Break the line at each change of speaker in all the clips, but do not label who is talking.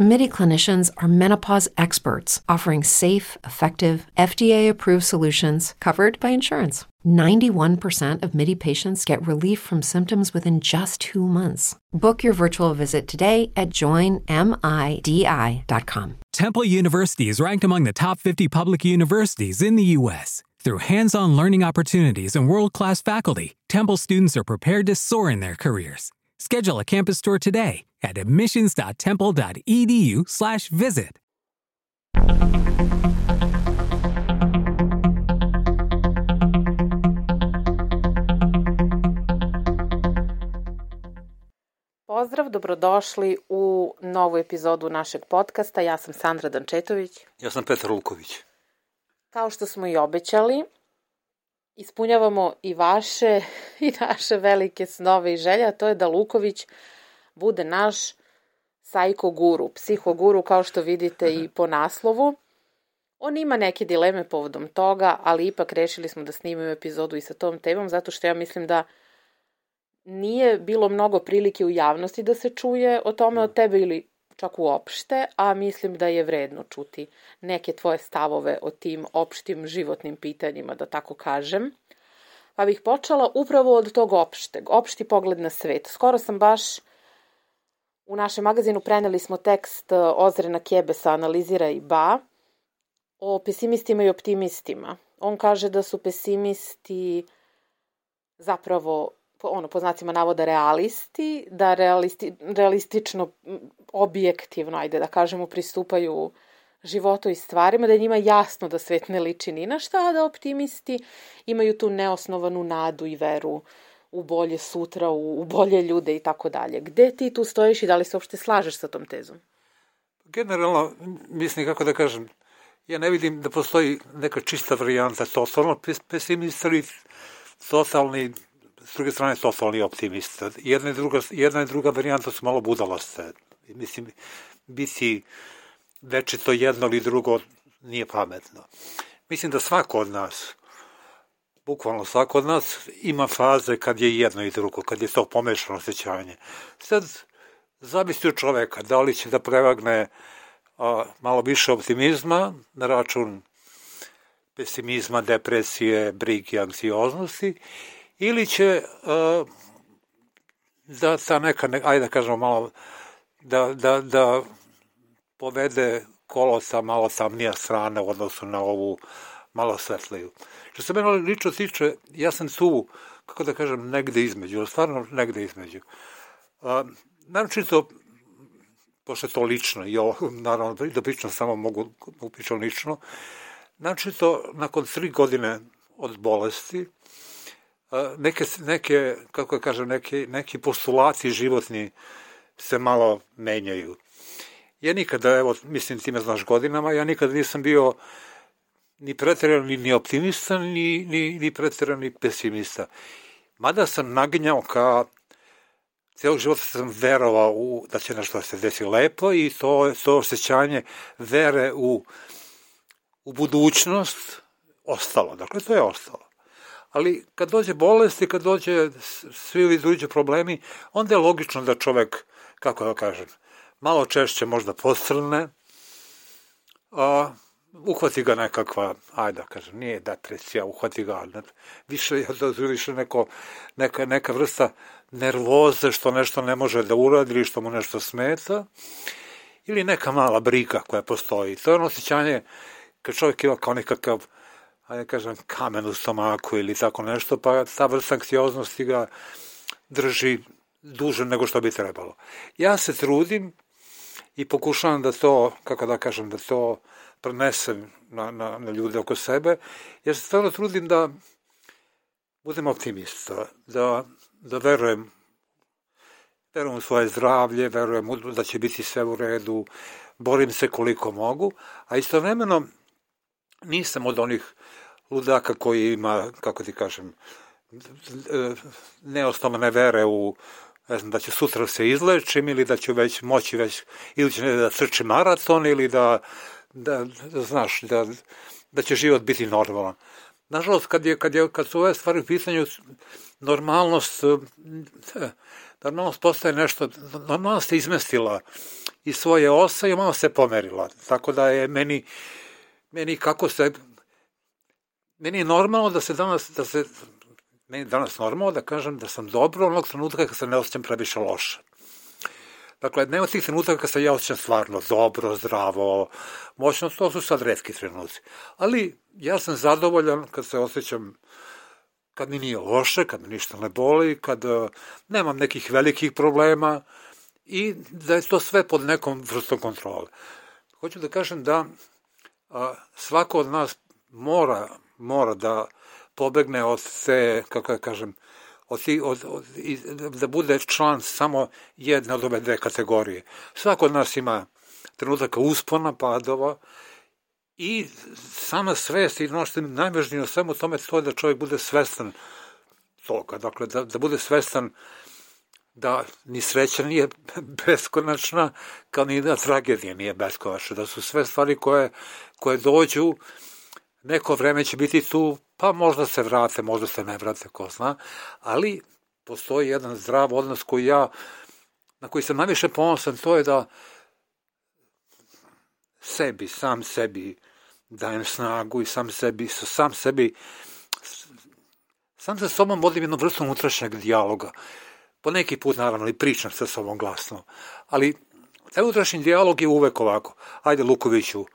MIDI clinicians are menopause experts offering safe, effective, FDA approved solutions covered by insurance. 91% of MIDI patients get relief from symptoms within just two months. Book your virtual visit today at joinmidi.com.
Temple University is ranked among the top 50 public universities in the U.S. Through hands on learning opportunities and world class faculty, Temple students are prepared to soar in their careers. Schedule a campus tour today at admissions.temple.edu/slash visit.
Pozdrav, dobrodošli u novu epizodu našeg podcasta. Ja sam Sandra Dančetović.
Ja sam Petar Luković.
Kao što smo i obećali, ispunjavamo i vaše i naše velike snove i želje, a to je da Luković bude naš sajko guru, psihoguru, kao što vidite i po naslovu. On ima neke dileme povodom toga, ali ipak rešili smo da snimimo epizodu i sa tom temom, zato što ja mislim da nije bilo mnogo prilike u javnosti da se čuje o tome od tebe ili čak uopšte, a mislim da je vredno čuti neke tvoje stavove o tim opštim životnim pitanjima, da tako kažem. Pa bih počela upravo od tog opšteg, opšti pogled na svet. Skoro sam baš u našem magazinu preneli smo tekst Ozrena Kebesa Analizira i ba o pesimistima i optimistima. On kaže da su pesimisti zapravo ono, po znacima navoda realisti, da realisti, realistično, objektivno, ajde da kažemo, pristupaju životu i stvarima, da je njima jasno da svet ne liči ni na šta, a da optimisti imaju tu neosnovanu nadu i veru u bolje sutra, u, u bolje ljude i tako dalje. Gde ti tu stojiš i da li se uopšte slažeš sa tom tezom?
Generalno, mislim, kako da kažem, ja ne vidim da postoji neka čista varijanta totalno pesimista ili totalni s druge strane totalni optimista. Jedna i druga, jedna i druga varijanta su malo budalaste. Mislim, biti večito jedno ili drugo nije pametno. Mislim da svako od nas, bukvalno svako od nas, ima faze kad je jedno i drugo, kad je to pomešano osjećanje. Sad, zavisi od čoveka, da li će da prevagne a, malo više optimizma na račun pesimizma, depresije, brige, anksioznosti, ili će uh, da ta neka, ne, ajde da kažemo malo, da, da, da povede kolo sa malo tamnija strane u odnosu na ovu malo svetliju. Što se mene lično tiče, ja sam tu, kako da kažem, negde između, stvarno negde između. Uh, naročito, pošto je to lično, i ovo, naravno, da pričam samo mogu upišem lično, naročito, nakon tri godine od bolesti, neke, neke kako da kažem, neki, neki postulati životni se malo menjaju. Ja nikada, evo, mislim ti me znaš godinama, ja nikada nisam bio ni pretjeran ni, optimista, ni, ni, ni pretjeran ni pesimista. Mada sam naginjao ka celog života sam verovao u, da će nešto da se desi lepo i to, to osjećanje vere u, u budućnost ostalo. Dakle, to je ostalo ali kad dođe bolest i kad dođe svi ovi drugi problemi, onda je logično da čovek, kako da kažem, malo češće možda postrne, a uhvati ga nekakva, ajde da kažem, nije depresija, uhvati ga, ne, više, više neko, neka, neka vrsta nervoze što nešto ne može da uradi ili što mu nešto smeta, ili neka mala briga koja postoji. To je ono osjećanje kad čovjek ima kao nekakav ajde kažem, kamen u stomaku ili tako nešto, pa ta vrsta anksioznosti ga drži duže nego što bi trebalo. Ja se trudim i pokušavam da to, kako da kažem, da to prenesem na, na, na ljude oko sebe, ja se stvarno trudim da budem optimista, da, da verujem verujem u svoje zdravlje, verujem da će biti sve u redu, borim se koliko mogu, a istovremeno nisam od onih ludaka koji ima, kako ti kažem, neosnovane vere u ne znam, da će sutra se izlečim ili da ću već moći već iduće nedelje da trčim maraton ili da, da, da znaš, da, da će život biti normalan. Nažalost, kad, je, kad, je, kad su ove stvari u pitanju, normalnost, eh, normalnost postaje nešto, normalnost se izmestila iz svoje osa i malo se pomerila. Tako da je meni, meni kako se, meni je normalno da se danas, da se, meni je danas normalno da kažem da sam dobro onog trenutka kad se ne osjećam previše loše. Dakle, nema tih trenutaka kad se ja osjećam stvarno dobro, zdravo, moćno, to su sad redki trenuci. Ali ja sam zadovoljan kad se osjećam kad mi nije loše, kad mi ništa ne boli, kad uh, nemam nekih velikih problema i da je to sve pod nekom vrstom kontrole. Hoću da kažem da a, svako od nas mora, mora da pobegne od te, kako da kažem, od, od, od, da bude član samo jedne od ove dve kategorije. Svako od nas ima trenutaka uspona, padova i sama svest i ono što je najvažnije o svemu tome to je da čovjek bude svestan toga, dakle da, da bude svestan da ni sreća nije beskonačna, kao ni da tragedija nije beskonačna, da su sve stvari koje, koje dođu, neko vreme će biti tu, pa možda se vrate, možda se ne vrate, ko zna, ali postoji jedan zdrav odnos koji ja, na koji sam najviše ponosan, to je da sebi, sam sebi dajem snagu i sam sebi, sam sebi, sam sa sobom vodim jednu vrstu unutrašnjeg dijaloga. Po neki put, naravno, i pričam sa sobom glasno. Ali taj unutrašnji dijalog je uvek ovako. Ajde, Lukoviću,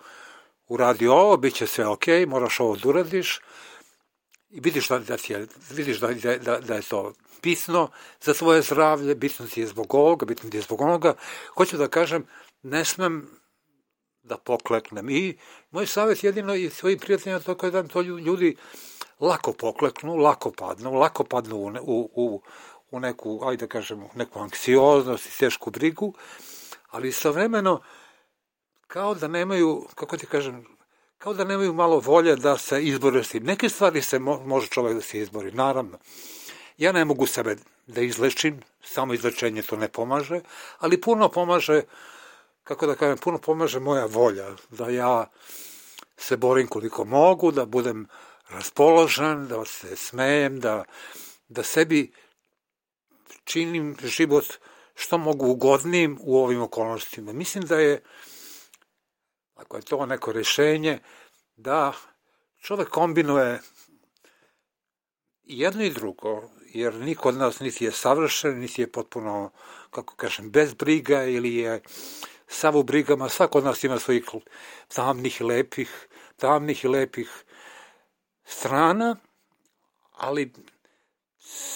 uradi ovo, bit će sve ok, moraš ovo da uradiš, i vidiš da, da, ti je, vidiš da, da, da je to bitno za tvoje zdravlje, bitno ti je zbog ovoga, bitno ti je zbog onoga. Hoću da kažem, ne smem da pokleknem. I moj savjet jedino i svojim prijateljima to je da to ljudi lako pokleknu, lako padnu, lako padnu u, u, u, u neku, ajde da kažemo, neku anksioznost i tešku brigu, ali istovremeno kao da nemaju, kako ti kažem, kao da nemaju malo volje da se izbore s tim. Neke stvari se mo, može čovek da se izbori, naravno. Ja ne mogu sebe da izlečim, samo izlečenje to ne pomaže, ali puno pomaže, kako da kažem, puno pomaže moja volja, da ja se borim koliko mogu, da budem raspoložen, da se smejem, da, da sebi činim život što mogu ugodnijim u ovim okolnostima. Mislim da je, ako je to neko rešenje, da čovek kombinuje jedno i drugo, jer niko od nas niti je savršen, niti je potpuno, kako kažem, bez briga ili je sav u brigama. Svako od nas ima svojih tamnih i lepih, tamnih i lepih strana, ali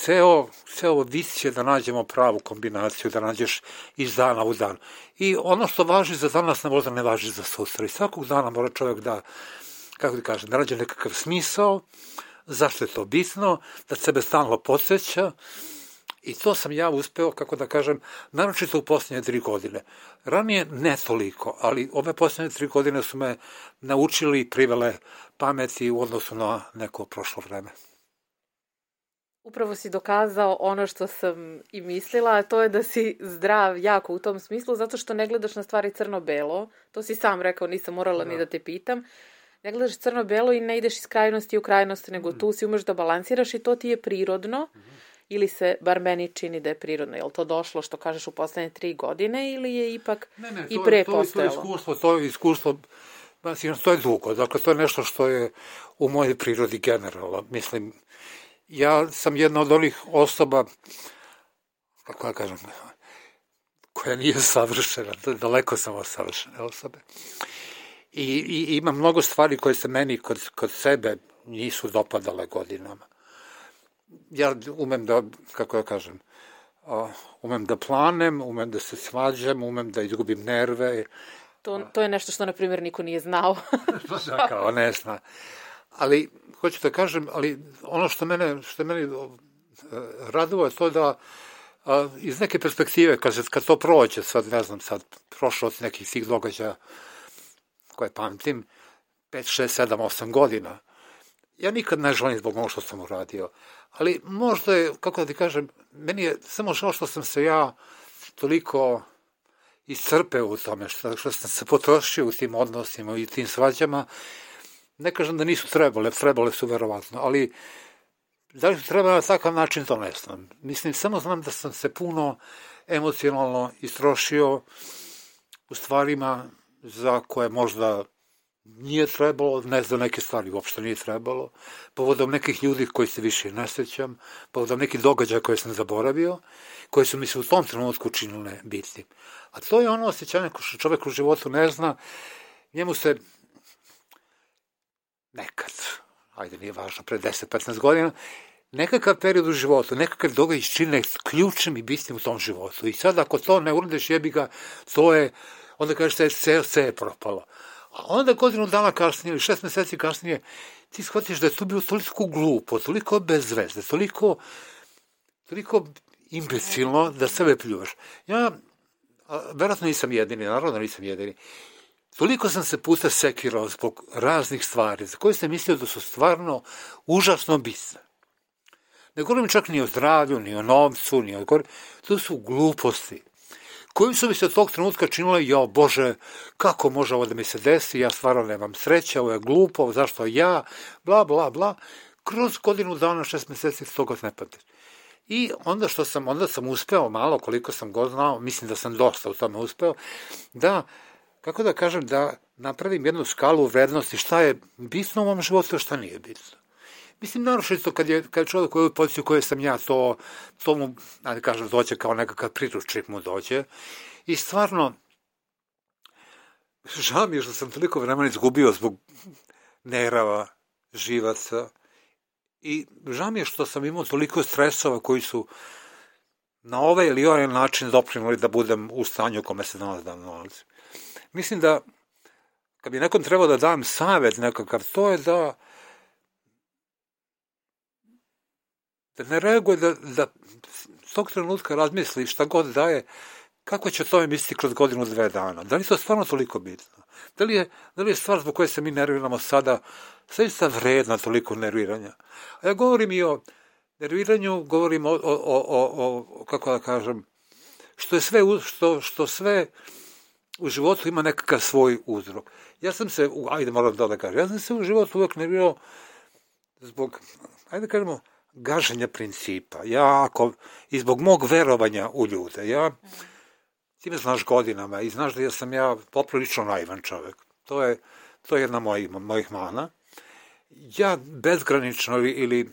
ceo, ceo vis će da nađemo pravu kombinaciju, da nađeš iz dana u dan. I ono što važi za danas ne možda ne važi za sutra. I svakog dana mora čovjek da, kako ti kažem, da nađe nekakav smisao, zašto je to bitno, da sebe stalno podsjeća, I to sam ja uspeo, kako da kažem, naročito u posljednje tri godine. Ranije ne toliko, ali ove posljednje tri godine su me naučili i privele pameti u odnosu na neko prošlo vreme.
Upravo si dokazao ono što sam i mislila, a to je da si zdrav jako u tom smislu, zato što ne gledaš na stvari crno-belo. To si sam rekao, nisam morala da. ni da te pitam. Ne gledaš crno-belo i ne ideš iz krajnosti u krajnost, nego mm. tu si umeš da balansiraš i to ti je prirodno. Mm ili se, bar meni čini da je prirodno. Je li to došlo, što kažeš, u poslednje tri godine ili je ipak ne, ne, to, i pre to, postojalo?
To, to iskustvo, to je iskustvo, to je dugo. Dakle, to je nešto što je u mojoj prirodi generalno. Mislim, ja sam jedna od onih osoba, kako ja kažem, koja nije savršena, daleko sam od savršene osobe. I, i ima mnogo stvari koje se meni kod, kod sebe nisu dopadale godinama ja umem da, kako ja kažem, uh, umem da planem, umem da se svađam, umem da izgubim nerve.
To, to je nešto što, na primjer, niko nije znao.
da, kao ne zna. Ali, hoću da kažem, ali ono što mene, što mene uh, radovo je to da a, iz neke perspektive, kad, se, kad to prođe, sad ne znam, sad prošlo od nekih tih događaja koje pamtim, 5, 6, 7, 8 godina, ja nikad ne želim zbog ono što sam uradio, ali možda je, kako da ti kažem, meni je samo žao što sam se ja toliko iscrpeo u tome, što, što sam se potrošio u tim odnosima i tim svađama, ne kažem da nisu trebale, trebale su verovatno, ali da li su trebale na takav način, to ne znam. Mislim, samo znam da sam se puno emocionalno istrošio u stvarima za koje možda nije trebalo, ne za neke stvari uopšte nije trebalo, povodom nekih ljudi koji se više ne sećam, povodom nekih događaja koje sam zaboravio, koji su mi se u tom trenutku činile bitnim. A to je ono osjećanje što čovek u životu ne zna, njemu se nekad, ajde nije važno, pre 10-15 godina, nekakav period u životu, nekakav događaj čine ključnim i bitnim u tom životu. I sad ako to ne uradeš, jebi ga, to je, onda kažeš je sve, sve je propalo. A onda godinu dana kasnije ili šest meseci kasnije ti shvatiš da je to bilo toliko glupo, toliko bez veze, toliko, toliko imbecilno da sebe pljuvaš. Ja, verovatno nisam jedini, naravno da nisam jedini, Toliko sam se puta sekirao zbog raznih stvari za koje sam mislio da su stvarno užasno bitne. Ne govorim čak ni o zdravlju, ni o novcu, ni o... To su gluposti koji su mi se od tog trenutka činile, jo Bože, kako može ovo da mi se desi, ja stvarno nemam sreće, ovo je glupo, zašto ja, bla, bla, bla. Kroz godinu dana, šest meseci, to god ne pati. I onda što sam, onda sam uspeo malo, koliko sam god znao, mislim da sam dosta u tome uspeo, da, kako da kažem, da napravim jednu skalu vrednosti, šta je bitno u ovom životu, šta nije bitno. Mislim, naročito kad je, kad je čovjek u poziciju sam ja, to, to mu, da kažem, dođe kao nekakav priručnik mu dođe. I stvarno, žao mi je što sam toliko vremena izgubio zbog nerava, živaca. I žao mi je što sam imao toliko stresova koji su na ovaj ili ovaj način doprinuli da budem u stanju u kome se danas dan nalazim. Mislim da, kad bi nekom trebao da dam savet nekakav, to je da da ne reaguje, da, da s tog trenutka razmisli šta god daje, kako će to misliti kroz godinu, dve dana? Da li to stvarno toliko bitno? Da li je, da li je stvar zbog koje se mi nerviramo sada zaista vredna toliko nerviranja? A ja govorim i o nerviranju, govorim o, o, o, o, o kako da kažem, što je sve, što, što sve u životu ima nekakav svoj uzrok. Ja sam se, ajde moram da da kažem, ja sam se u životu uvek nervirao zbog, ajde da kažemo, gaženja principa. Ja ako, i zbog mog verovanja u ljude, ja, ti me znaš godinama i znaš da ja sam ja poprilično naivan čovek. To je, to je jedna mojih, mojih mana. Ja bezgranično ili,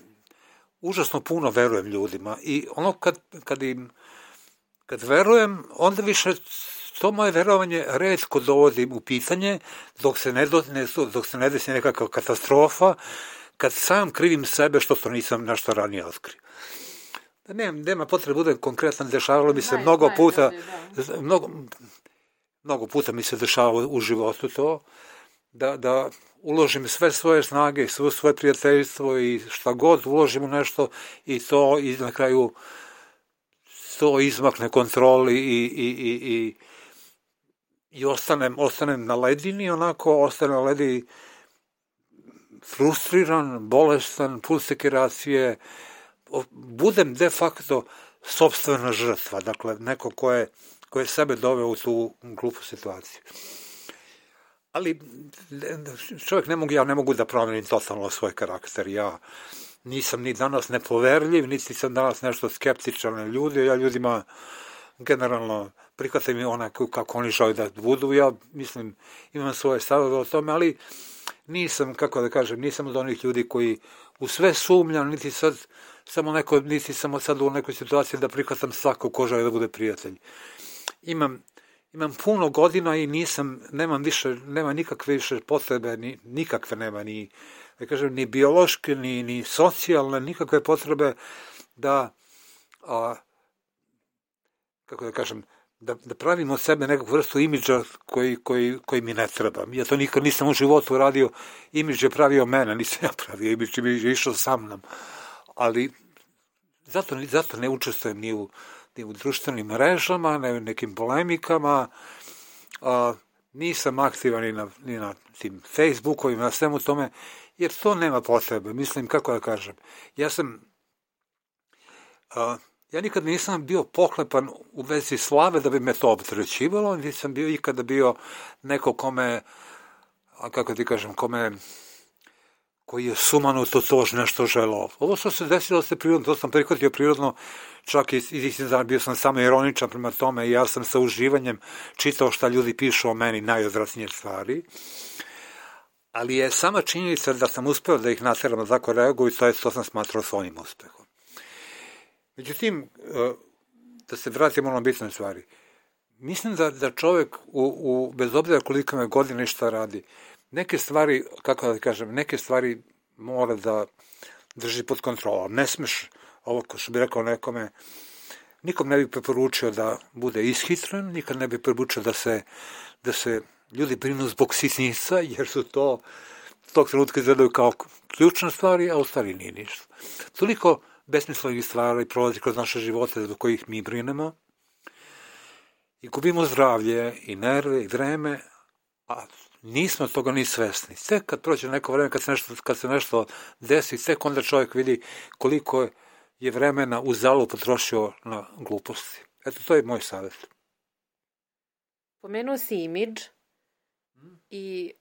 užasno puno verujem ljudima i ono kad, kad im kad verujem, onda više to moje verovanje redko dovodim u pitanje dok se ne, do, ne, dok se ne desi nekakva katastrofa kad sam krivim sebe što to nisam nešto ranije otkrio. Da nema, nema potrebe da bude konkretan, dešavalo mi se mnogo puta, da. mnogo, mnogo puta mi se dešavalo u životu to, da, da uložim sve svoje snage, sve svoje prijateljstvo i šta god uložim u nešto i to i na kraju to izmakne kontroli i, i, i, i, i ostanem, ostanem na ledini, onako, ostanem na ledini frustriran, bolestan, pun sekiracije, budem de facto sobstvena žrtva, dakle neko ko je, ko je sebe doveo u tu glupu situaciju. Ali čovjek ne mogu, ja ne mogu da promenim totalno svoj karakter. Ja nisam ni danas nepoverljiv, niti sam danas nešto skeptičan na ljude. Ja ljudima generalno prihvatam i onako kako oni žele da budu. Ja mislim, imam svoje stavove o tome, ali nisam, kako da kažem, nisam od onih ljudi koji u sve sumnjam, niti sad samo neko, niti sam sad u nekoj situaciji da prihvatam svako ko žele da bude prijatelj. Imam, imam puno godina i nisam, nemam više, nema nikakve više potrebe, ni, nikakve nema, ni, da kažem, ni biološke, ni, ni socijalne, nikakve potrebe da, a, kako da kažem, da, da pravim od sebe nekog vrstu imidža koji, koji, koji mi ne treba. Ja to nikad nisam u životu radio, imidž je pravio mene, nisam ja pravio imidž, imidž je išao sa mnom. Ali zato, zato ne učestvujem ni u, ni u društvenim mrežama, ne u nekim polemikama, a, nisam aktivan ni na, ni na tim Facebookovima, na svemu tome, jer to nema potrebe. Mislim, kako da kažem, ja sam, a, ja nikad nisam bio pohlepan u vezi slave da bi me to optrećivalo, nisam bio ikada bio neko kome, a kako ti kažem, kome koji je sumanuto to nešto želao. Ovo što se desilo se prirodno, to sam prihvatio prirodno, čak i, i bio sam samo ironičan prema tome i ja sam sa uživanjem čitao šta ljudi pišu o meni najodvratnije stvari. Ali je sama činjenica da sam uspeo da ih nateram da tako reaguju, to, je, to sam smatrao svojim uspehom. Međutim, e, da se vratimo na bitne stvari. Mislim da, da čovek, u, u, bez obzira koliko me godine šta radi, neke stvari, kako da kažem, neke stvari mora da drži pod kontrolom. Ne smeš, ovo ko što bi rekao nekome, nikom ne bi preporučio da bude ishitren, nikad ne bi preporučio da se, da se ljudi brinu zbog sitnica, jer su to tog trenutka izgledaju kao ključne stvari, a u stvari nije ništa. Toliko besmislenih stvari prolazi kroz naše živote zbog kojih mi brinemo i gubimo zdravlje i nerve i vreme, a nismo toga ni svesni. Sve kad prođe neko vreme, kad se nešto, kad se nešto desi, sve onda čovjek vidi koliko je vremena u zalu potrošio na gluposti. Eto, to je moj savjet.
Pomenuo si imidž i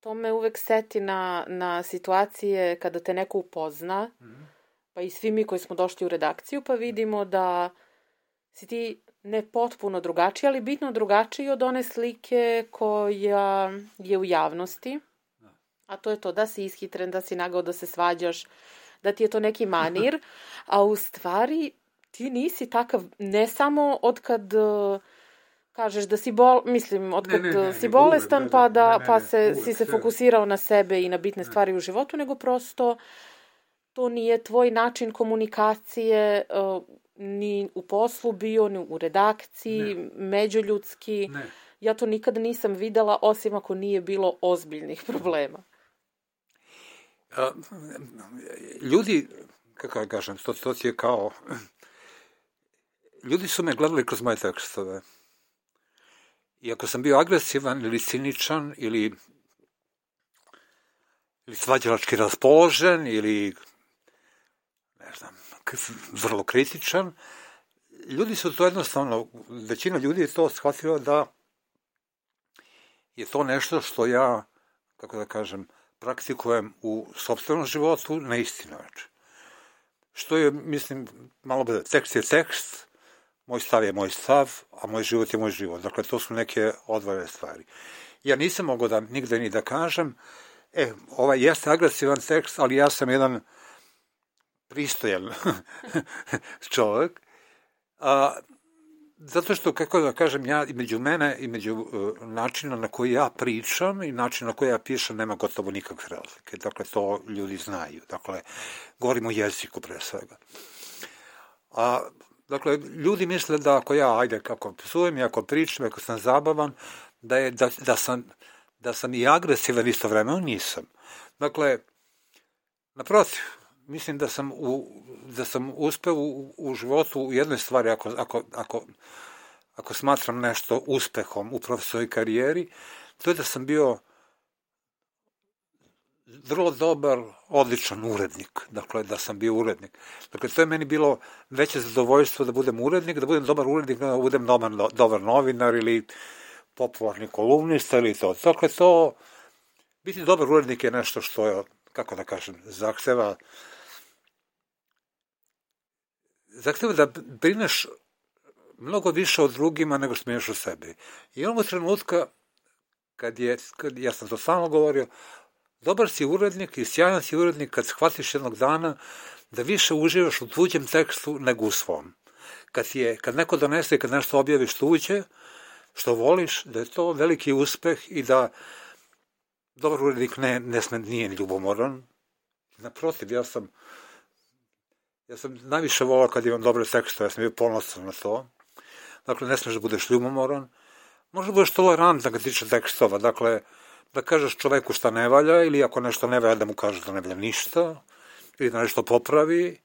to me uvek seti na, na situacije kada te neko upozna, mm. Pa i svi mi koji smo došli u redakciju, pa vidimo da si ti ne potpuno drugačiji, ali bitno drugačiji od one slike koja je u javnosti. A to je to da si ishitren, da si nagao da se svađaš, da ti je to neki manir, a u stvari ti nisi takav, ne samo od kad uh, kažeš da si bol, mislim, od kad ne, ne, ne, si bolestan, uvek, pa da, ne, ne, pa se, uvek, si se fokusirao na sebe i na bitne ne. stvari u životu, nego prosto to nije tvoj način komunikacije, uh, ni u poslu bio, ni u redakciji, ne. međuljudski. Ne. Ja to nikada nisam videla, osim ako nije bilo ozbiljnih problema.
A, ljudi, kako ja kažem, to, to je kao... Ljudi su me gledali kroz moje tekstove. I ako sam bio agresivan ili ciničan ili ili svađalački raspoložen ili ne znam, vrlo kritičan. Ljudi su to jednostavno, većina ljudi je to shvatila da je to nešto što ja, kako da kažem, praktikujem u sobstvenom životu na isti način. Što je, mislim, malo bude, tekst je tekst, moj stav je moj stav, a moj život je moj život. Dakle, to su neke odvojene stvari. Ja nisam mogao da nigde ni da kažem, e, ovaj jeste agresivan tekst, ali ja sam jedan pristojan čovjek, a, zato što, kako da kažem, ja i među mene i među uh, načina na koji ja pričam i način na koji ja pišem nema gotovo nikakve razlike. Dakle, to ljudi znaju. Dakle, govorim o jeziku pre svega. A, dakle, ljudi misle da ako ja, ajde, kako psujem ako pričam, ako sam zabavan, da, je, da, da, sam, da sam i agresivan isto vremeno, nisam. Dakle, naprotiv, mislim da sam, u, da sam uspeo u, u životu u jednoj stvari, ako, ako, ako, ako smatram nešto uspehom u profesoroj karijeri, to je da sam bio vrlo dobar, odličan urednik. Dakle, da sam bio urednik. Dakle, to je meni bilo veće zadovoljstvo da budem urednik, da budem dobar urednik, da budem dobar, dobar novinar ili popularni kolumnista ili to. Dakle, to, biti dobar urednik je nešto što je, kako da kažem, zahteva zahteva da brineš mnogo više o drugima nego što smiješ o sebi. I onog trenutka, kad je, kad, ja sam to samo govorio, dobar si urednik i sjajan si urednik kad shvatiš jednog dana da više uživaš u tuđem tekstu nego u svom. Kad, je, kad neko donese i kad nešto objaviš tuđe, što voliš, da je to veliki uspeh i da dobar urednik ne, ne sme, nije ljubomoran. Naprotiv, ja sam Ja sam najviše volao kad imam dobre tekstove, ja sam bio ponosan na to. Dakle, ne smeš da budeš ljubomoran. Možda budeš tolerantan kad tiče tekstova, dakle, da kažeš čoveku šta ne valja, ili ako nešto ne valja, da mu kažeš da ne valja ništa, ili da nešto popravi,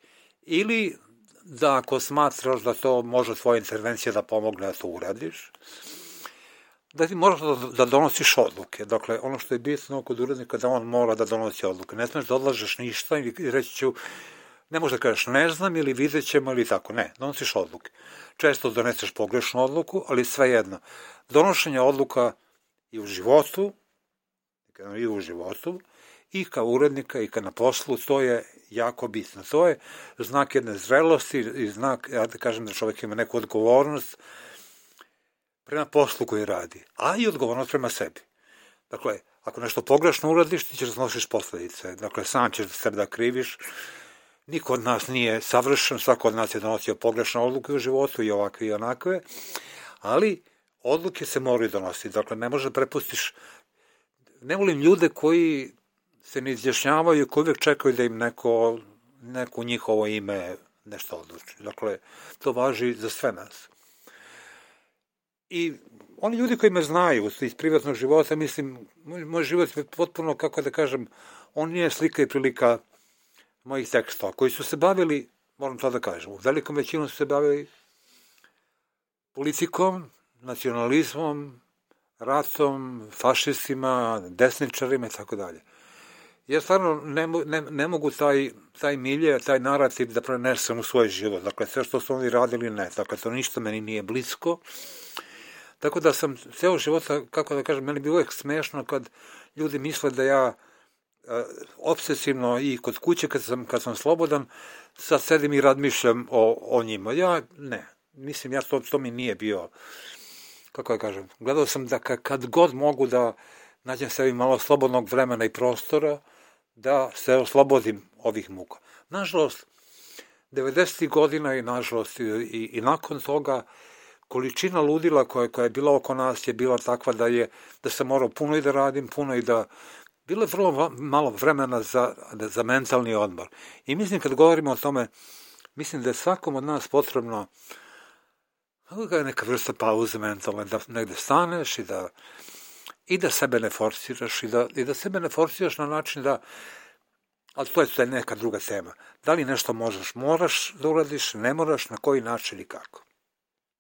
ili da ako smatraš da to može tvoja intervencija da pomogne da to uradiš. da ti moraš da, da donosiš odluke. Dakle, ono što je bitno kod urednika da on mora da donosi odluke. Ne smeš da odlažeš ništa i reći ću, ne možeš da kažeš ne znam ili vidjet ćemo ili tako. Ne, donosiš odluke. Često doneseš pogrešnu odluku, ali svejedno. Donošenje odluka i u životu, i u životu, i kao urednika i kao na poslu, to je jako bitno. To je znak jedne zrelosti i znak, ja da kažem da čovek ima neku odgovornost prema poslu koji radi, a i odgovornost prema sebi. Dakle, ako nešto pogrešno uradiš, ti ćeš da posledice. Dakle, sam ćeš da sebe da kriviš. Niko od nas nije savršen, svako od nas je donosio pogrešne odluke u životu i ovakve i onakve, ali odluke se moraju donositi. Dakle, ne možeš da prepustiš ne volim ljude koji se ne izjašnjavaju, koji uvek čekaju da im neko, neko njihovo ime nešto odluči. Dakle, to važi za sve nas. I oni ljudi koji me znaju iz privatnog života, mislim, moj, moj život je potpuno, kako da kažem, on nije slika i prilika mojih tekstova, koji su se bavili, moram to da kažem, u velikom većinu su se bavili politikom, nacionalizmom, ratom, fašistima, desničarima i tako dalje. Ja stvarno ne, ne, ne mogu taj, taj milje, taj narativ da prenesem u svoj život. Dakle, sve što su oni radili, ne. Dakle, to ništa meni nije blisko. Tako da sam ceo života, kako da kažem, meni bi uvek smešno kad ljudi misle da ja e, obsesivno i kod kuće kad sam, kad sam slobodan, sad sedim i razmišljam o, o njima. Ja ne, mislim, ja to, to mi nije bio kako da kažem, gledao sam da kad god mogu da nađem sebi malo slobodnog vremena i prostora, da se oslobodim ovih muka. Nažalost, 90. godina i nažalost i, i, i nakon toga količina ludila koja, koja je bila oko nas je bila takva da je da sam morao puno i da radim, puno i da bilo je vrlo malo vremena za, za mentalni odmor. I mislim kad govorimo o tome, mislim da je svakom od nas potrebno je neka vrsta pauze mentalne, da negde staneš i da, i da sebe ne forsiraš i da, i da sebe ne forsiraš na način da ali to je, to je neka druga tema. Da li nešto možeš, moraš da uradiš, ne moraš, na koji način i kako.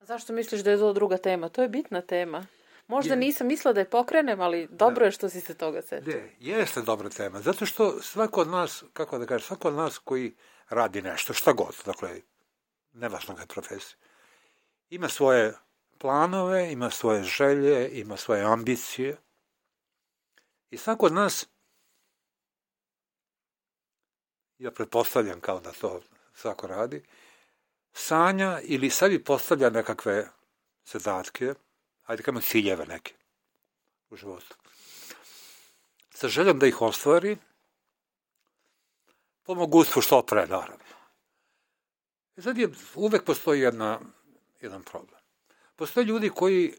Zašto misliš da je to druga tema? To je bitna tema. Možda je, nisam mislila da je pokrenem, ali dobro je što si se toga setio.
Je, jeste dobra tema. Zato što svako od nas, kako da kažem, svako od nas koji radi nešto, šta god, dakle, nevažno je profesija, ima svoje planove, ima svoje želje, ima svoje ambicije. I svako od nas, ja pretpostavljam kao da to svako radi, sanja ili sebi postavlja nekakve zadatke, ajde kamo ciljeve neke u životu. Sa željom da ih ostvari, po mogućstvu što pre, naravno. I sad je, uvek postoji jedna jedan problem. Postoje ljudi koji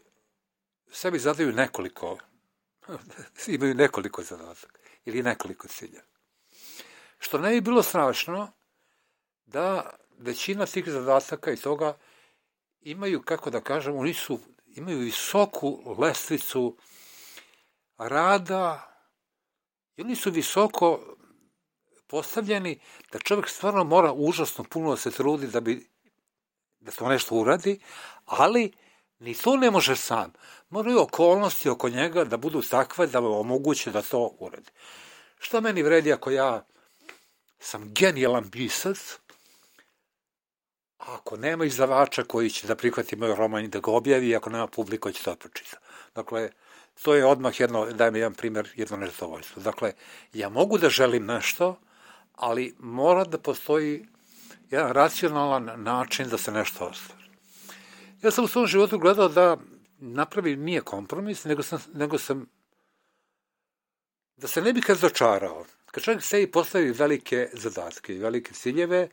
sebi zadaju nekoliko, imaju nekoliko zadataka ili nekoliko cilja. Što ne bi bilo strašno da većina tih zadataka i toga imaju, kako da kažem, oni su, imaju visoku lestvicu rada i oni su visoko postavljeni da čovjek stvarno mora užasno puno da se trudi da bi da to nešto uradi, ali ni to ne može sam. Moraju okolnosti oko njega da budu takve da omoguće da to uradi. Šta meni vredi ako ja sam genijalan pisac, ako nema izdavača koji će da prihvati moj roman i da ga objavi, ako nema publika će to pročita. Dakle, to je odmah jedno, daj mi jedan primer, jedno nezadovoljstvo. Dakle, ja mogu da želim nešto, ali mora da postoji jedan racionalan način da se nešto ostvari. Ja sam u svom životu gledao da napravi nije kompromis, nego sam, nego sam da se ne bi kad začarao. Kad čovjek sebi postavi velike zadatke i velike ciljeve,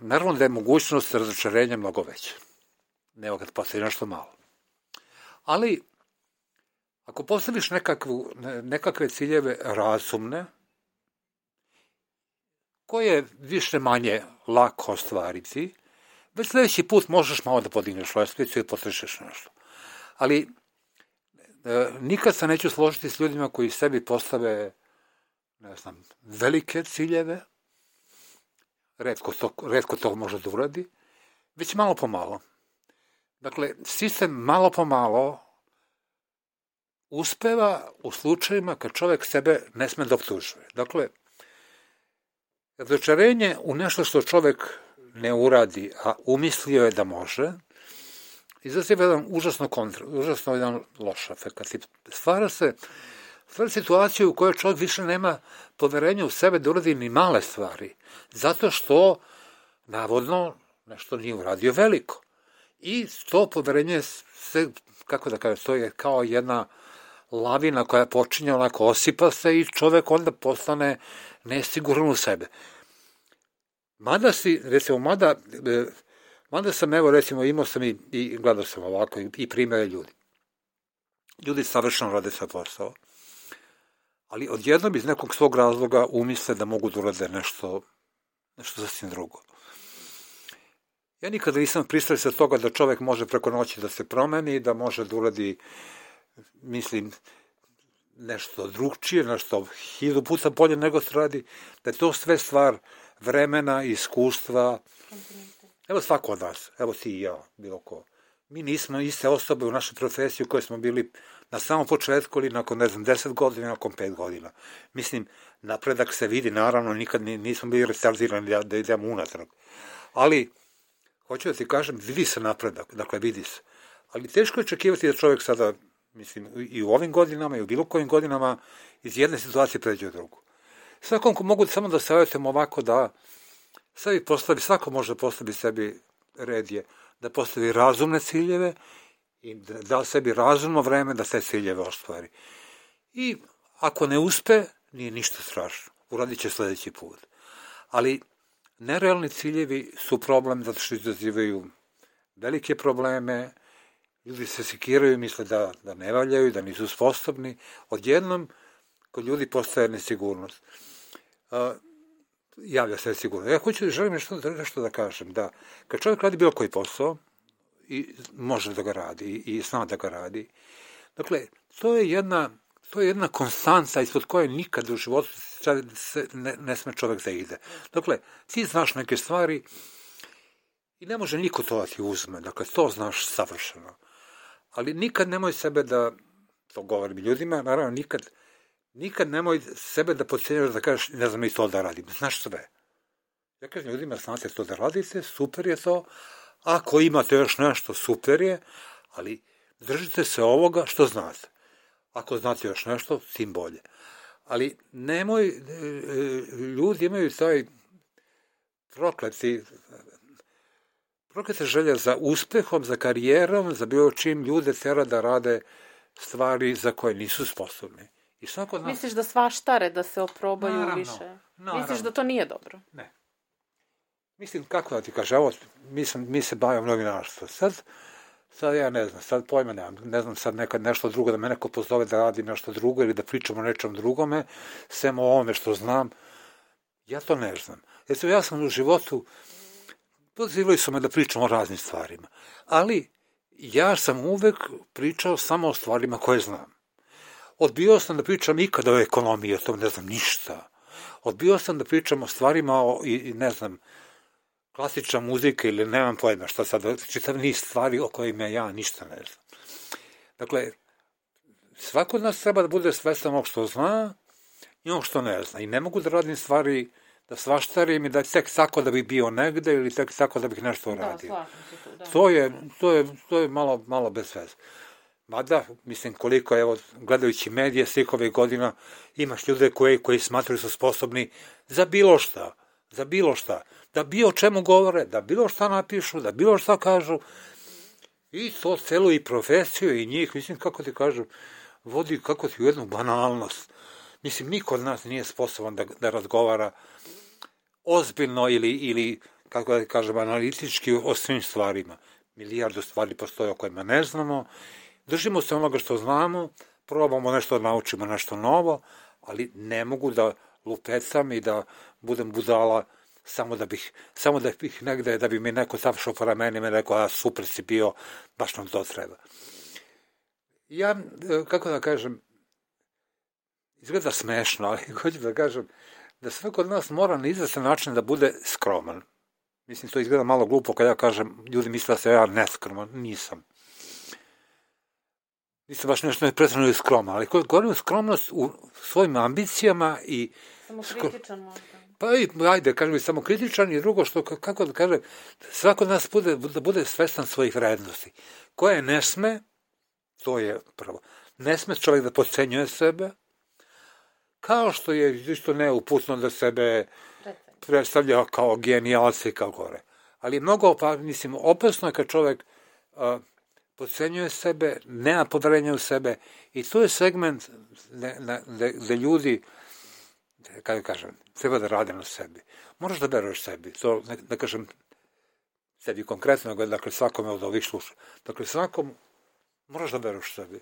naravno da je mogućnost razočarenja mnogo veća. Nego kad postavi nešto malo. Ali, ako postaviš nekakvu, nekakve ciljeve razumne, koje više manje lako ostvariti, već sledeći put možeš malo da podigneš lestvicu i potrešeš nešto. Ali e, nikad se neću složiti s ljudima koji sebi postave ne znam, velike ciljeve, redko to, redko to može da uradi, već malo po malo. Dakle, sistem malo po malo uspeva u slučajima kad čovek sebe ne sme da optužuje. Dakle, razočarenje u nešto što čovek ne uradi, a umislio je da može, izaziva jedan užasno kontra, užasno jedan loš efekt. Stvara se, stvara situaciju u kojoj čovjek više nema poverenja u sebe da uradi ni male stvari, zato što, navodno, nešto nije uradio veliko. I to poverenje se, kako da kažem, to je kao jedna lavina koja počinje onako osipa se i čovek onda postane nesiguran u sebe. Mada si, recimo, mada, e, mada sam, evo, recimo, imao sam i, i gledao sam ovako i, i primere ljudi. Ljudi savršeno rade svoj posao, ali odjednom iz nekog svog razloga umisle da mogu da urade nešto, nešto sasvim drugo. Ja nikada nisam pristali sa toga da čovek može preko noći da se promeni, da može da uradi, mislim, nešto drugčije, nešto hiljadu puta bolje nego se radi, da je to sve stvar vremena, iskustva. Evo svako od vas, evo ti i ja, bilo ko. Mi nismo iste osobe u našoj profesiji u kojoj smo bili na samom početku ili nakon, ne znam, deset godina, nakon pet godina. Mislim, napredak se vidi, naravno, nikad nismo bili restartirani da, da idemo unatrag. Ali, hoću da ti kažem, vidi se napredak, dakle, vidi se. Ali teško je očekivati da čovjek sada, mislim, i u ovim godinama i u bilo kojim godinama iz jedne situacije pređe u drugu. Svakom ko mogu samo da savjetujem ovako da sebi postavi, svako može da postavi sebi red je, da postavi razumne ciljeve i da da sebi razumno vreme da te ciljeve ostvari. I ako ne uspe, nije ništa strašno. Uradit će sledeći put. Ali nerealni ciljevi su problem zato što izazivaju velike probleme, ljudi se sekiraju i misle da, da ne valjaju, da nisu sposobni. Odjednom, kod ljudi postaje nesigurnost. Uh, javlja se sigurno. Ja hoću, želim nešto, nešto da kažem, da kad čovjek radi bilo koji posao, i može da ga radi i, zna da ga radi, dakle, to je jedna, to je jedna konstanca ispod koje nikad u životu se ne, ne sme čovjek da ide. Dakle, ti znaš neke stvari i ne može niko to da ti uzme, dakle, to znaš savršeno. Ali nikad nemoj sebe da, to govorim ljudima, naravno nikad, nikad nemoj sebe da podcijenjaš da kažeš, ne znam i to da radim, znaš sve. Ja kažem ljudima, znate to da radite, super je to, ako imate još nešto, super je, ali držite se ovoga što znate. Ako znate još nešto, tim bolje. Ali nemoj, e, e, ljudi imaju taj prokleti, proklete želje za uspehom, za karijerom, za bilo čim ljude tera da rade stvari za koje nisu sposobni. I svako nas...
Misliš da svaštare da se oprobaju
Naravno,
više?
naravno.
Misliš da to nije dobro?
Ne. Mislim, kako da ti kaže, evo, mi, sam, mi se bavimo novinarstvo. Sad, sad ja ne znam, sad pojma nemam, ne znam sad nekad nešto drugo, da me neko pozove da radim nešto drugo ili da pričam o nečem drugome, sem o ovome što znam, ja to ne znam. Jer ja sam u životu, pozivali su me da pričam o raznim stvarima, ali ja sam uvek pričao samo o stvarima koje znam. Odbio sam da pričam ikada o ekonomiji, o tom ne znam ništa. Odbio sam da pričam o stvarima o, i, i ne znam, klasična muzika ili nemam pojma šta sad, čitav niz stvari o kojima ja ništa ne znam. Dakle, svako od nas treba da bude svestan ovog što zna i ovog što ne zna. I ne mogu da radim stvari da svaštarim i da tek tako da bih bio negde ili tek tako da bih nešto uradio.
Da, tu, da.
To je, to je, to je malo, malo bez veze. Mada, mislim, koliko, evo, gledajući medije svih ovih godina, imaš ljude koji, koji smatraju su sposobni za bilo šta, za bilo šta, da bilo o čemu govore, da bilo šta napišu, da bilo šta kažu, i to celu i profesiju i njih, mislim, kako ti kažu, vodi kako ti u jednu banalnost. Mislim, niko od nas nije sposoban da, da razgovara ozbiljno ili, ili kako da kažem, analitički o svim stvarima. Milijardu stvari postoje o kojima ne znamo, držimo se onoga što znamo, probamo nešto da naučimo, nešto novo, ali ne mogu da lupecam i da budem budala samo da bih, samo da bih negde, da bi mi neko završao po ramenima i rekao, a super si bio, baš nam to treba. Ja, kako da kažem, izgleda smešno, ali hoću da kažem da svako od nas mora na izvestan način da bude skroman. Mislim, to izgleda malo glupo kad ja kažem, ljudi misle da se ja neskroman, nisam. Nisam baš nešto ne pretredno skroman, ali govorim skromnost u svojim ambicijama i...
Samo kritičan možda.
Pa i, ajde, kažem i samo kritičan i drugo što, kako da kažem, svako od nas bude, da bude svestan svojih vrednosti. Koje ne sme, to je prvo. Ne sme čovjek da podcenjuje sebe, kao što je isto neuputno da sebe predstavlja kao genijalci kao gore. Ali mnogo, pa, mislim, opasno je kad čovek a, podcenjuje sebe, nema poverenja u sebe i to je segment gde ljudi, kako kažem, treba da rade na sebi. Moraš da veruješ sebi. To, ne, ne kažem sebi konkretno, dakle svakome od ovih sluša. Dakle, svakom moraš da veruješ sebi.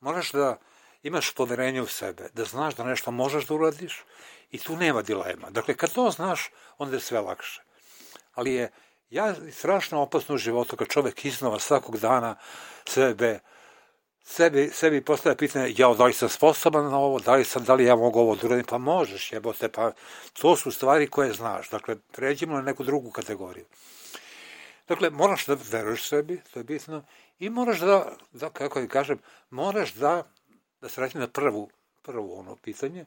Moraš da imaš poverenje u sebe, da znaš da nešto možeš da uradiš i tu nema dilema. Dakle, kad to znaš, onda je sve lakše. Ali je ja strašno opasno u životu kad čovek iznova svakog dana sebe sebi, sebi postavlja pitanje, ja da li sam sposoban na ovo, da li, sam, da li ja mogu ovo da pa možeš, jebote, pa to su stvari koje znaš. Dakle, pređimo na neku drugu kategoriju. Dakle, moraš da veruješ sebi, to je bitno, i moraš da, da kako da kažem, moraš da da se vratim na prvu, prvo ono pitanje,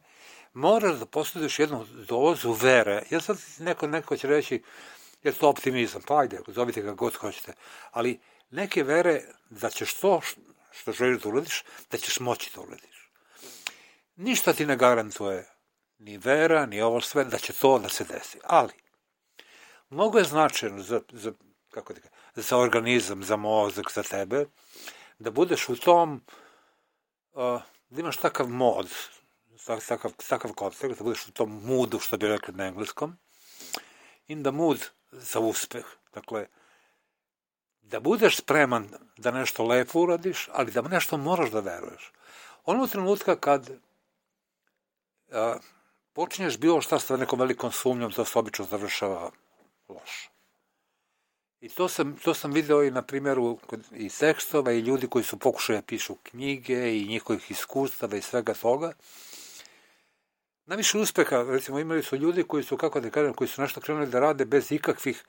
moraš da posjeduješ jednu dozu vere. Ja sad neko, neko će reći, je to optimizam, pa ajde, zovite ga god hoćete, ali neke vere da ćeš to što želiš da uradiš, da ćeš moći da uradiš. Ništa ti ne garantuje, ni vera, ni ovo sve, da će to da se desi. Ali, mnogo je značajno za, za, kako da za organizam, za mozak, za tebe, da budeš u tom uh, da imaš takav mod, takav, takav kontekst, da budeš u tom moodu, što bi rekli na engleskom, in the mood za uspeh. Dakle, da budeš spreman da nešto lepo uradiš, ali da nešto moraš da veruješ. Onog trenutka kad a, počinješ bilo šta sa nekom velikom sumnjom, to se obično završava loše. I to sam, to sam video i na primjeru i tekstova i ljudi koji su pokušali da pišu knjige i njihovih iskustava i svega toga. Najviše uspeha, recimo, imali su ljudi koji su, kako da kažem, koji su nešto krenuli da rade bez ikakvih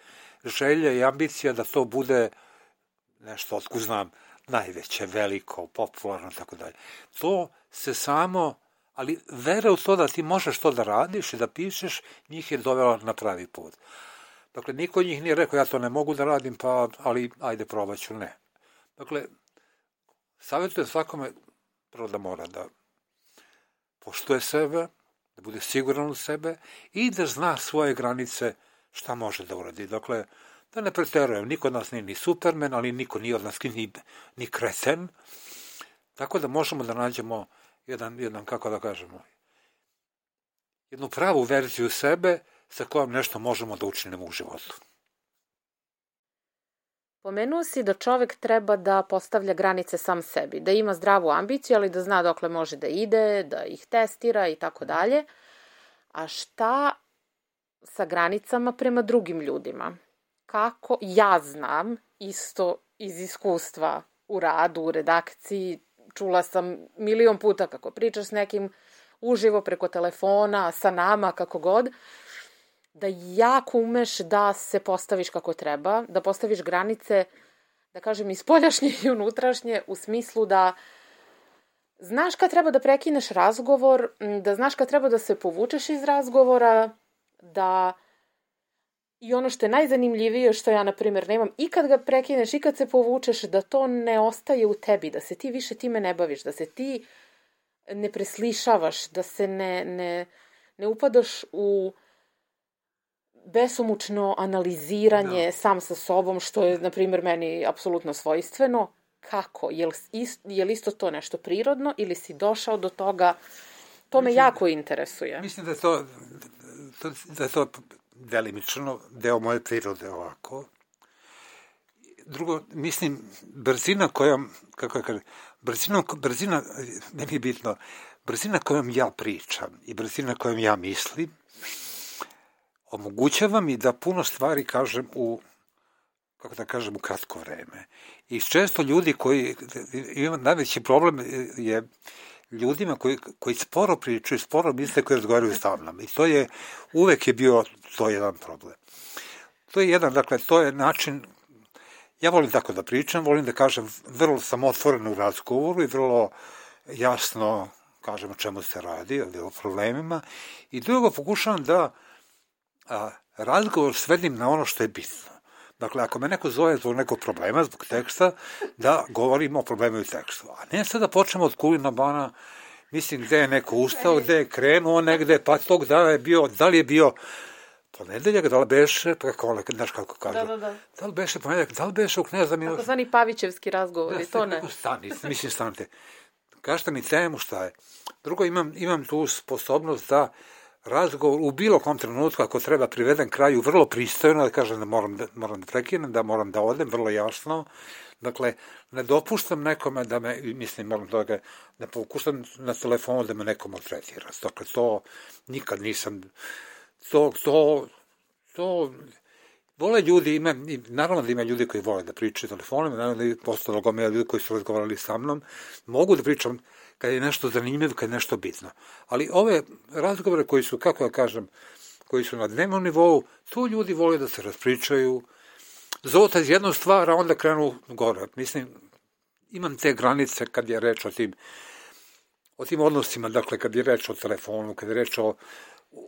želja i ambicija da to bude nešto, otko znam, najveće, veliko, popularno, tako dalje. To se samo, ali vera u to da ti možeš to da radiš i da pišeš, njih je dovela na pravi put. Dakle, niko njih nije rekao ja to ne mogu da radim, pa, ali ajde probaću, ne. Dakle, savjetujem svakome prvo da mora da poštuje sebe, da bude siguran u sebe i da zna svoje granice šta može da uradi. Dakle, da ne preterujem, niko od nas nije ni supermen, ali niko nije od nas ni, ni kreten, tako da možemo da nađemo jedan, jedan, kako da kažemo, jednu pravu verziju sebe, sa kojom nešto možemo da učinimo u životu.
Pomenuo si da čovek treba da postavlja granice sam sebi, da ima zdravu ambiciju, ali da zna dokle može da ide, da ih testira i tako dalje. A šta sa granicama prema drugim ljudima? Kako ja znam, isto iz iskustva u radu, u redakciji, čula sam milion puta kako pričaš s nekim uživo preko telefona, sa nama, kako god, da jako umeš da se postaviš kako treba, da postaviš granice, da kažem, i spoljašnje i unutrašnje, u smislu da znaš kad treba da prekineš razgovor, da znaš kad treba da se povučeš iz razgovora, da i ono što je najzanimljivije, što ja, na primjer, nemam, i kad ga prekineš, i kad se povučeš, da to ne ostaje u tebi, da se ti više time ne baviš, da se ti ne preslišavaš, da se ne, ne, ne upadaš u besomučno analiziranje da. sam sa sobom, što je, na primjer, meni apsolutno svojstveno. Kako? Je li, ist, je li isto to nešto prirodno ili si došao do toga? To me jako interesuje.
Mislim da je to, da je to delimično deo moje prirode ovako. Drugo, mislim, brzina kojom, kako je kaže, brzina, brzina, meni je bitno, brzina kojom ja pričam i brzina kojom ja mislim, omogućava mi da puno stvari kažem u kako da kažem, u kratko vreme. I često ljudi koji, ima najveći problem je ljudima koji, koji sporo pričaju, sporo misle koji razgovaraju sa mnom. I to je, uvek je bio to jedan problem. to je jedan, dakle, to je način, ja volim tako da pričam, volim da kažem, vrlo sam otvoren u razgovoru i vrlo jasno kažem o čemu se radi, o problemima, i drugo pokušavam da razgovor svedim na ono što je bitno. Dakle, ako me neko zove zbog nekog problema, zbog teksta, da govorimo o problemu i tekstu. A ne sad da počnemo od kulina bana, mislim, gde je neko ustao, gde je krenuo negde, pa tog dana je bio, da li je bio ponedeljak, da li beše, pa kako ono, znaš kako kažu,
Da, da, da.
da li beše ponedeljak, da li beše u kneza mi...
Tako zvani Pavićevski razgovori, to ne.
Stani, mislim, stanite. Kažete mi temu šta je. Drugo, imam, imam tu sposobnost da razgovor u bilo kom trenutku, ako treba priveden kraju, vrlo pristojno, da kažem da moram da, moram da prekinem, da moram da odem, vrlo jasno. Dakle, ne dopuštam nekome da me, mislim, moram da ga, ne pokušam na telefonu da me neko maltretira. Dakle, to nikad nisam, to, to, to, vole ljudi, ima, naravno da ima ljudi koji vole da pričaju telefonom, naravno da je postalo gomila ljudi koji su razgovarali sa mnom, mogu da pričam kad je nešto zanimljivo, kad je nešto bitno. Ali ove razgovore koji su, kako da kažem, koji su na dnevnom nivou, tu ljudi vole da se raspričaju, zovota iz jednu stvar, a onda krenu gore. Mislim, imam te granice kad je reč o tim, o tim odnosima, dakle, kad je reč o telefonu, kad je reč o,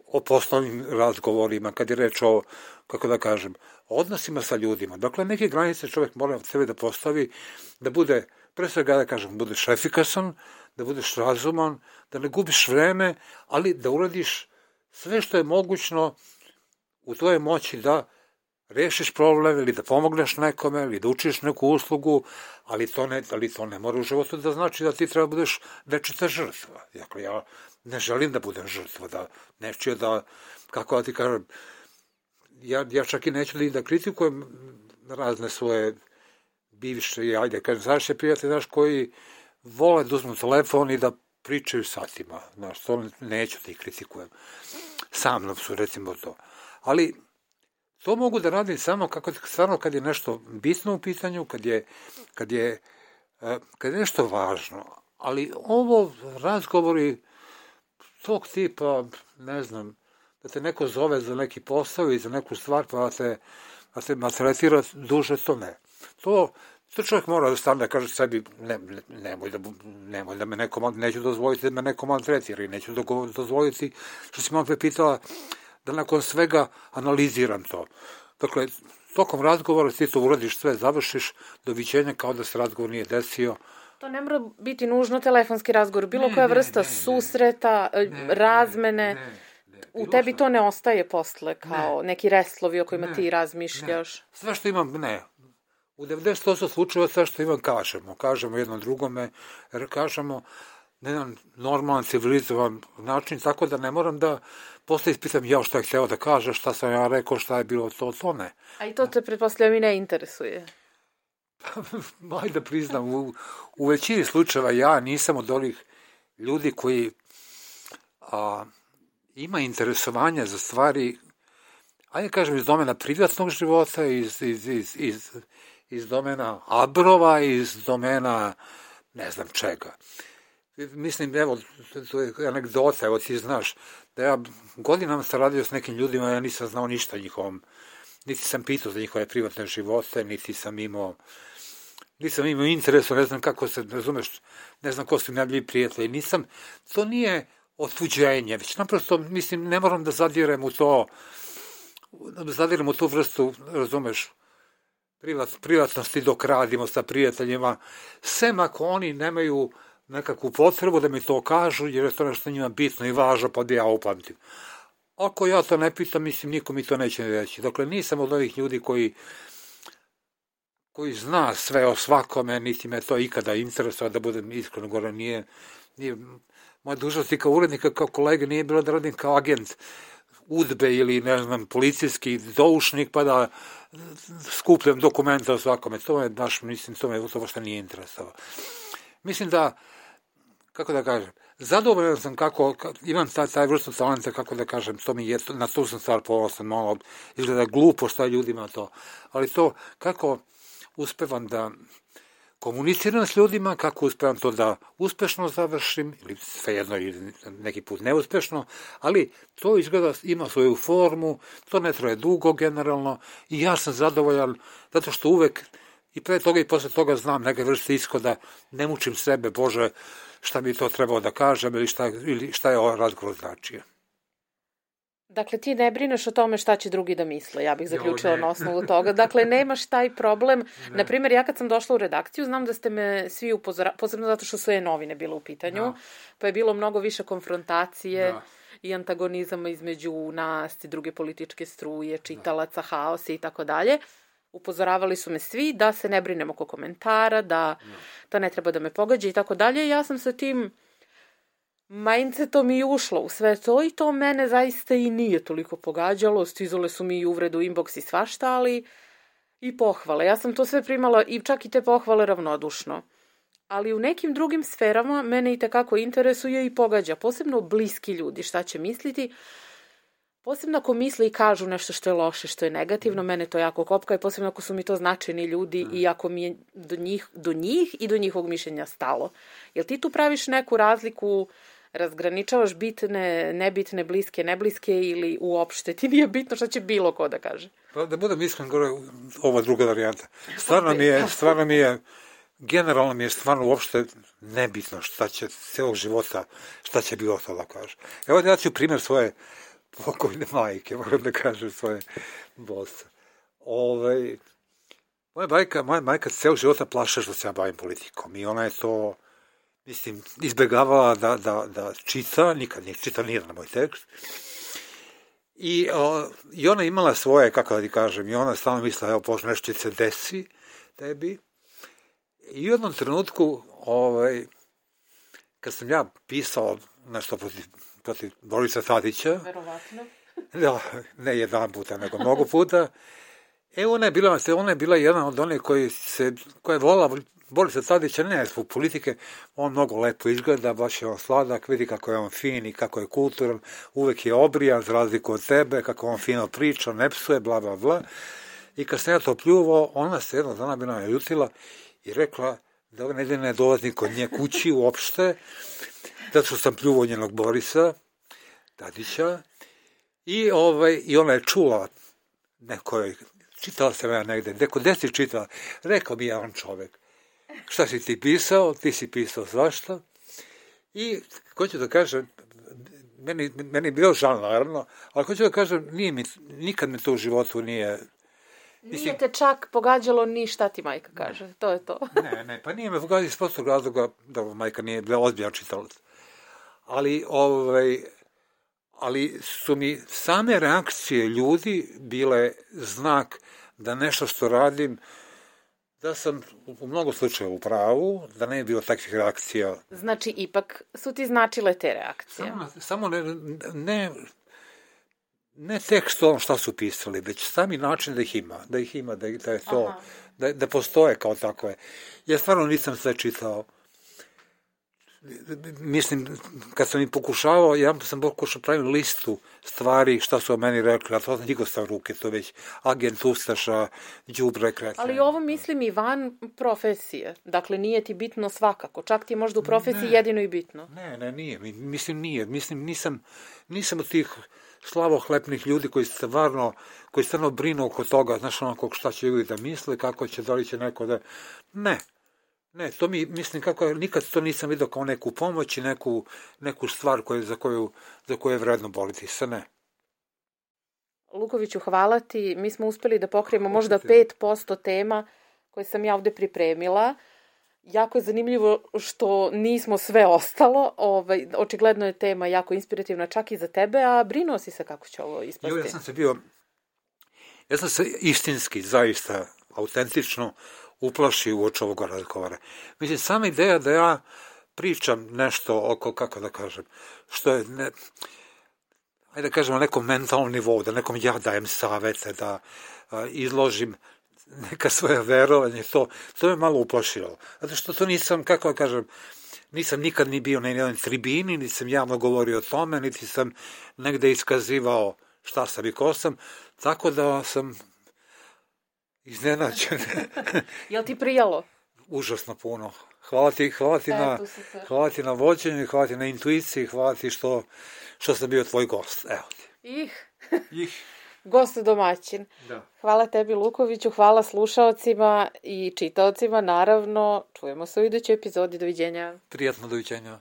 o poslovnim razgovorima, kad je reč o, kako da kažem, odnosima sa ljudima. Dakle, neke granice čovjek mora od sebe da postavi, da bude, pre svega da kažem, budeš efikasan, da budeš razuman, da ne gubiš vreme, ali da uradiš sve što je mogućno u tvojoj moći da rešiš problem ili da pomogneš nekome ili da učiš neku uslugu, ali to ne, ali to ne mora u životu da znači da ti treba budeš večita žrtva. Dakle, ja ne želim da budem žrtva, da neću da, kako da ti kažem, ja, ja čak i neću da, da kritikujem razne svoje bivše, ajde, kažem, znaš je prijatelj, znaš, koji vole da uzmu telefon i da pričaju satima, znaš, to neću da ih kritikujem. Sa mnom su, recimo, to. Ali, to mogu da radim samo kako, stvarno kad je nešto bitno u pitanju, kad je, kad je, e, kad je nešto važno. Ali ovo razgovori tog tipa, ne znam, da te neko zove za neki posao i za neku stvar, pa da te, da te maltretira duže, to ne. To, to čovjek mora da stane da kaže sebi, ne, ne, nemoj, da, nemoj da me neko, neću dozvoliti da me neko maltretira i neću da dozvoliti, što si malo pitala, da nakon svega analiziram to. Dakle, tokom razgovora ti to uradiš sve, završiš, doviđenja kao da se razgovor nije desio,
To ne mora biti nužno telefonski razgovor, bilo
Ne,
koja
ne,
vrsta
ne, ne.
susreta, e,
Ne,
razmene.
ne, ne.
U
Bilo
tebi to ne ostaje posle kao neki reslovi o kojima
Ne,
ti razmišljaš.
Sve što imam, ne. U 90% slučajeva sve što imam kažemo. Kažemo jedno drugome, kažemo na jedan normalan, civilizovan način, tako da ne moram da posle ispitam ja šta je hteo da kaže, šta sam ja rekao, šta je bilo to, to ne.
A i to te pretpostavljam i ne interesuje.
Maj da priznam, u, u većini slučajeva ja nisam od onih ljudi koji a, ima interesovanja za stvari, ajde kažem, iz domena privatnog života, iz, iz, iz, iz, iz domena abrova, iz domena ne znam čega. Mislim, evo, to je anegdota, evo ti znaš, da ja godinama sam radio s nekim ljudima, ja nisam znao ništa o njihovom, niti sam pitao za njihove privatne živote, niti sam imao nisam imao interesu, ne znam kako se, razumeš, ne znam ko su mi najbolji prijatelji, nisam, to nije otuđenje, već naprosto, mislim, ne moram da zadirem u to, da zadirem u tu vrstu, razumeš, privat, privatnosti dok radimo sa prijateljima, sem ako oni nemaju nekakvu potrebu da mi to kažu, jer je to nešto njima bitno i važno, pa da ja upamtim. Ako ja to ne pitam, mislim, niko mi to neće reći. Dakle, nisam od ovih ljudi koji koji zna sve o svakome, niti me to ikada interesuje, da budem iskreno gore, nije, nije moja dužnost i kao urednika, kao kolega, nije bilo da radim kao agent udbe ili, ne znam, policijski doušnik, pa da skupljam dokumenta o svakome. To me baš, mislim, to me to baš nije interesovalo. Mislim da, kako da kažem, zadovoljan sam kako, ka, imam taj, taj vrstu talenta, kako da kažem, to mi je, na tu sam stvar ponosan, malo izgleda glupo šta ljudima to, ali to, kako uspevam da komuniciram s ljudima, kako uspevam to da uspešno završim, ili svejedno ili neki put neuspešno, ali to izgleda ima svoju formu, to ne traje dugo generalno i ja sam zadovoljan zato što uvek i pre toga i posle toga znam neke vrste iskoda, ne mučim sebe, Bože, šta bi to trebao da kažem ili šta, ili šta je ovo razgovor značio.
Dakle, ti ne brineš o tome šta će drugi da misle, ja bih zaključila jo, na osnovu toga. Dakle, nemaš taj problem. Ne. Naprimer, ja kad sam došla u redakciju, znam da ste me svi upozoravali, posebno zato što su je novine bilo u pitanju, da. pa je bilo mnogo više konfrontacije da. i antagonizama između nas i druge političke struje, čitalaca, da. haose i tako dalje. Upozoravali su me svi da se ne brinem oko komentara, da da, da ne treba da me pogađa i tako dalje. Ja sam sa tim mindsetom i ušlo u sve to i to mene zaista i nije toliko pogađalo. Stizole su mi i uvredu inbox i svašta, ali i pohvale. Ja sam to sve primala i čak i te pohvale ravnodušno. Ali u nekim drugim sferama mene i tekako interesuje i pogađa, posebno bliski ljudi, šta će misliti. Posebno ako misle i kažu nešto što je loše, što je negativno, mene to jako kopka i posebno ako su mi to značajni ljudi i ako mi je do njih, do njih i do njihovog mišljenja stalo. Jel ti tu praviš neku razliku razgraničavaš bitne, nebitne, bliske, nebliske ili uopšte ti nije bitno šta će bilo ko da kaže?
Pa da budem iskren, gore, ova druga varijanta. Stvarno mi je, stvarno mi je, generalno mi je stvarno uopšte nebitno šta će celog života, šta će bilo to da kaže. Evo da ja ću primjer svoje pokojne majke, moram da kažem svoje bosa. Ovaj, moja majka, moja majka ceo života plaša što se ja bavim politikom i ona je to mislim, izbegavala da, da, da čita, nikad nije čita nijedan moj tekst. I, o, I ona imala svoje, kako da ti kažem, i ona stalno mislila, evo, Bože, nešto će se desi tebi. I u jednom trenutku, ovaj, kad sam ja pisao nešto protiv, protiv Borisa Tadića,
Verovatno.
da, ne jedan puta, nego mnogo puta, E, ona je bila, ona je bila jedan od onih koji se, koja je volala Borisa Tadića ne zbog politike, on mnogo lepo izgleda, baš je on sladak, vidi kako je on fin i kako je kulturan, uvek je obrijan za razliku od tebe, kako on fino priča, ne psuje, bla, bla, bla. I kad sam ja to pljuvao, ona se jednog dana bi nam ljutila i rekla da ove nedelje ne dolazi kod nje kući uopšte, zato što sam pljuvao njenog Borisa Tadića i, ovaj, i ona je čula nekoj, čitala sam ja negde, neko desi čitala, rekao mi je on čovek, šta si ti pisao, ti si pisao svašta. I, hoću da kažem, meni, meni je bilo žal, naravno, ali hoću da kažem, nije mi, nikad mi to u životu nije...
Mislim, nije te čak pogađalo ni šta ti majka kaže, ne. to je to.
ne, ne, pa nije me pogađalo iz prostog razloga da majka nije bila ozbiljan čitalac. Ali, ovaj, ali su mi same reakcije ljudi bile znak da nešto što radim da sam u mnogo slučajeva u pravu, da ne je bilo takvih reakcija.
Znači, ipak su ti značile te reakcije?
Samo, samo ne, ne, ne tekst ono šta su pisali, već sami način da ih ima, da ih ima, da, da je to, da, da postoje kao takve. Ja stvarno nisam sve čitao mislim, kad sam im pokušavao, ja sam pokušao da pravim listu stvari šta su o meni rekli, a to sam njegov stav ruke, to već agent Ustaša, džubre, kretan.
Ali ovo mislim i van profesije, dakle nije ti bitno svakako, čak ti je možda u profesiji ne, jedino i bitno.
Ne, ne, nije, mislim nije, mislim nisam, nisam od tih slavohlepnih ljudi koji stvarno, koji stvarno brinu oko toga, znaš onako šta će ljudi da misle, kako će, da li će neko da... Ne, Ne, to mi, mislim, kako, nikad to nisam vidio kao neku pomoć i neku, neku stvar koju, za, koju, za koju je vredno boliti se, ne.
Lukoviću, hvala ti. Mi smo uspeli da pokrijemo možda 5% tema koje sam ja ovde pripremila. Jako je zanimljivo što nismo sve ostalo. Ovaj, očigledno je tema jako inspirativna čak i za tebe, a brinuo si se kako će ovo ispasti.
Jo, ja sam se bio, ja sam se istinski, zaista, autentično uplaši u oči ovog razgovora. Mislim, sama ideja da ja pričam nešto oko, kako da kažem, što je, ne, ajde da kažemo, na nekom mentalnom nivou, da nekom ja dajem savete, da a, izložim neka svoja verovanje, to, to me malo uplašilo. Zato što to nisam, kako da kažem, nisam nikad ni bio na jednoj tribini, niti sam javno govorio o tome, niti sam negde iskazivao šta sam i ko sam, tako da sam Iznenađen.
Jel ti prijalo?
Užasno puno. Hvala ti, hvala ti, na,
Eto, super.
hvala ti na vođenju, hvala ti na intuiciji, hvala ti što, što sam bio tvoj gost. Evo ti.
Ih,
Ih.
gost domaćin.
Da.
Hvala tebi Lukoviću, hvala slušaocima i čitaocima, naravno. Čujemo se u idućoj epizodi. Doviđenja.
Prijatno doviđenja.